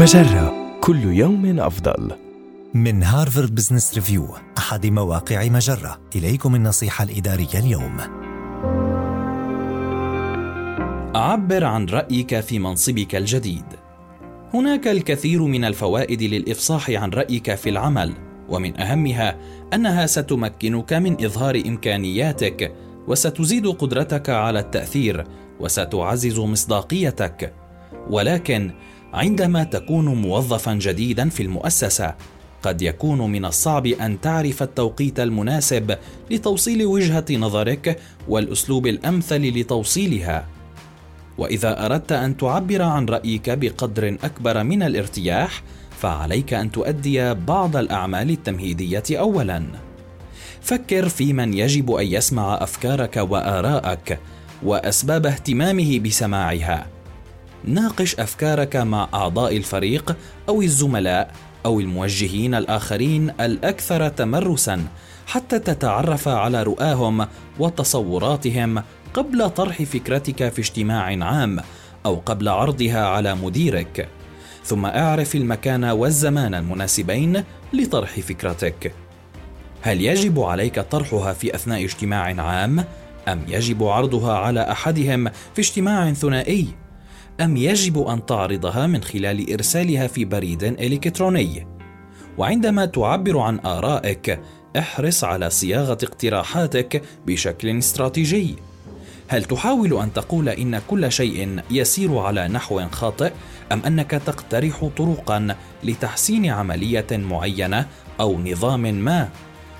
مجرة. كل يوم أفضل. من هارفارد بزنس ريفيو أحد مواقع مجرة. إليكم النصيحة الإدارية اليوم. عبر عن رأيك في منصبك الجديد. هناك الكثير من الفوائد للإفصاح عن رأيك في العمل ومن أهمها أنها ستمكنك من إظهار إمكانياتك وستزيد قدرتك على التأثير وستعزز مصداقيتك. ولكن عندما تكون موظفا جديدا في المؤسسة قد يكون من الصعب أن تعرف التوقيت المناسب لتوصيل وجهة نظرك والأسلوب الأمثل لتوصيلها. وإذا أردت أن تعبر عن رأيك بقدر أكبر من الارتياح فعليك أن تؤدي بعض الأعمال التمهيدية اولا. فكر في من يجب أن يسمع أفكارك واراءك وأسباب اهتمامه بسماعها. ناقش أفكارك مع أعضاء الفريق أو الزملاء أو الموجهين الآخرين الأكثر تمرسا حتى تتعرف على رؤاهم وتصوراتهم قبل طرح فكرتك في اجتماع عام أو قبل عرضها على مديرك. ثم أعرف المكان والزمان المناسبين لطرح فكرتك. هل يجب عليك طرحها في أثناء اجتماع عام؟ أم يجب عرضها على أحدهم في اجتماع ثنائي؟ أم يجب أن تعرضها من خلال إرسالها في بريد إلكتروني؟ وعندما تعبر عن آرائك، احرص على صياغة اقتراحاتك بشكل استراتيجي. هل تحاول أن تقول إن كل شيء يسير على نحو خاطئ أم أنك تقترح طرقا لتحسين عملية معينة أو نظام ما؟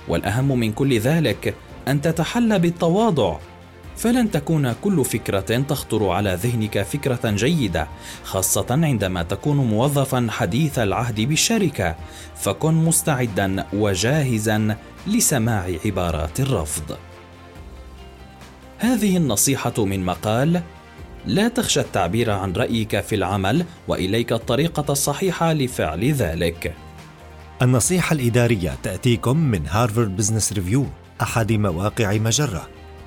والأهم من كل ذلك أن تتحلى بالتواضع فلن تكون كل فكرة تخطر على ذهنك فكرة جيدة خاصة عندما تكون موظفا حديث العهد بالشركة. فكن مستعدا وجاهزا لسماع عبارات الرفض. هذه النصيحة من مقال لا تخشى التعبير عن رأيك في العمل وإليك الطريقة الصحيحة لفعل ذلك. النصيحة الإدارية تأتيكم من هارفارد بزنس ريفيو أحد مواقع مجرة.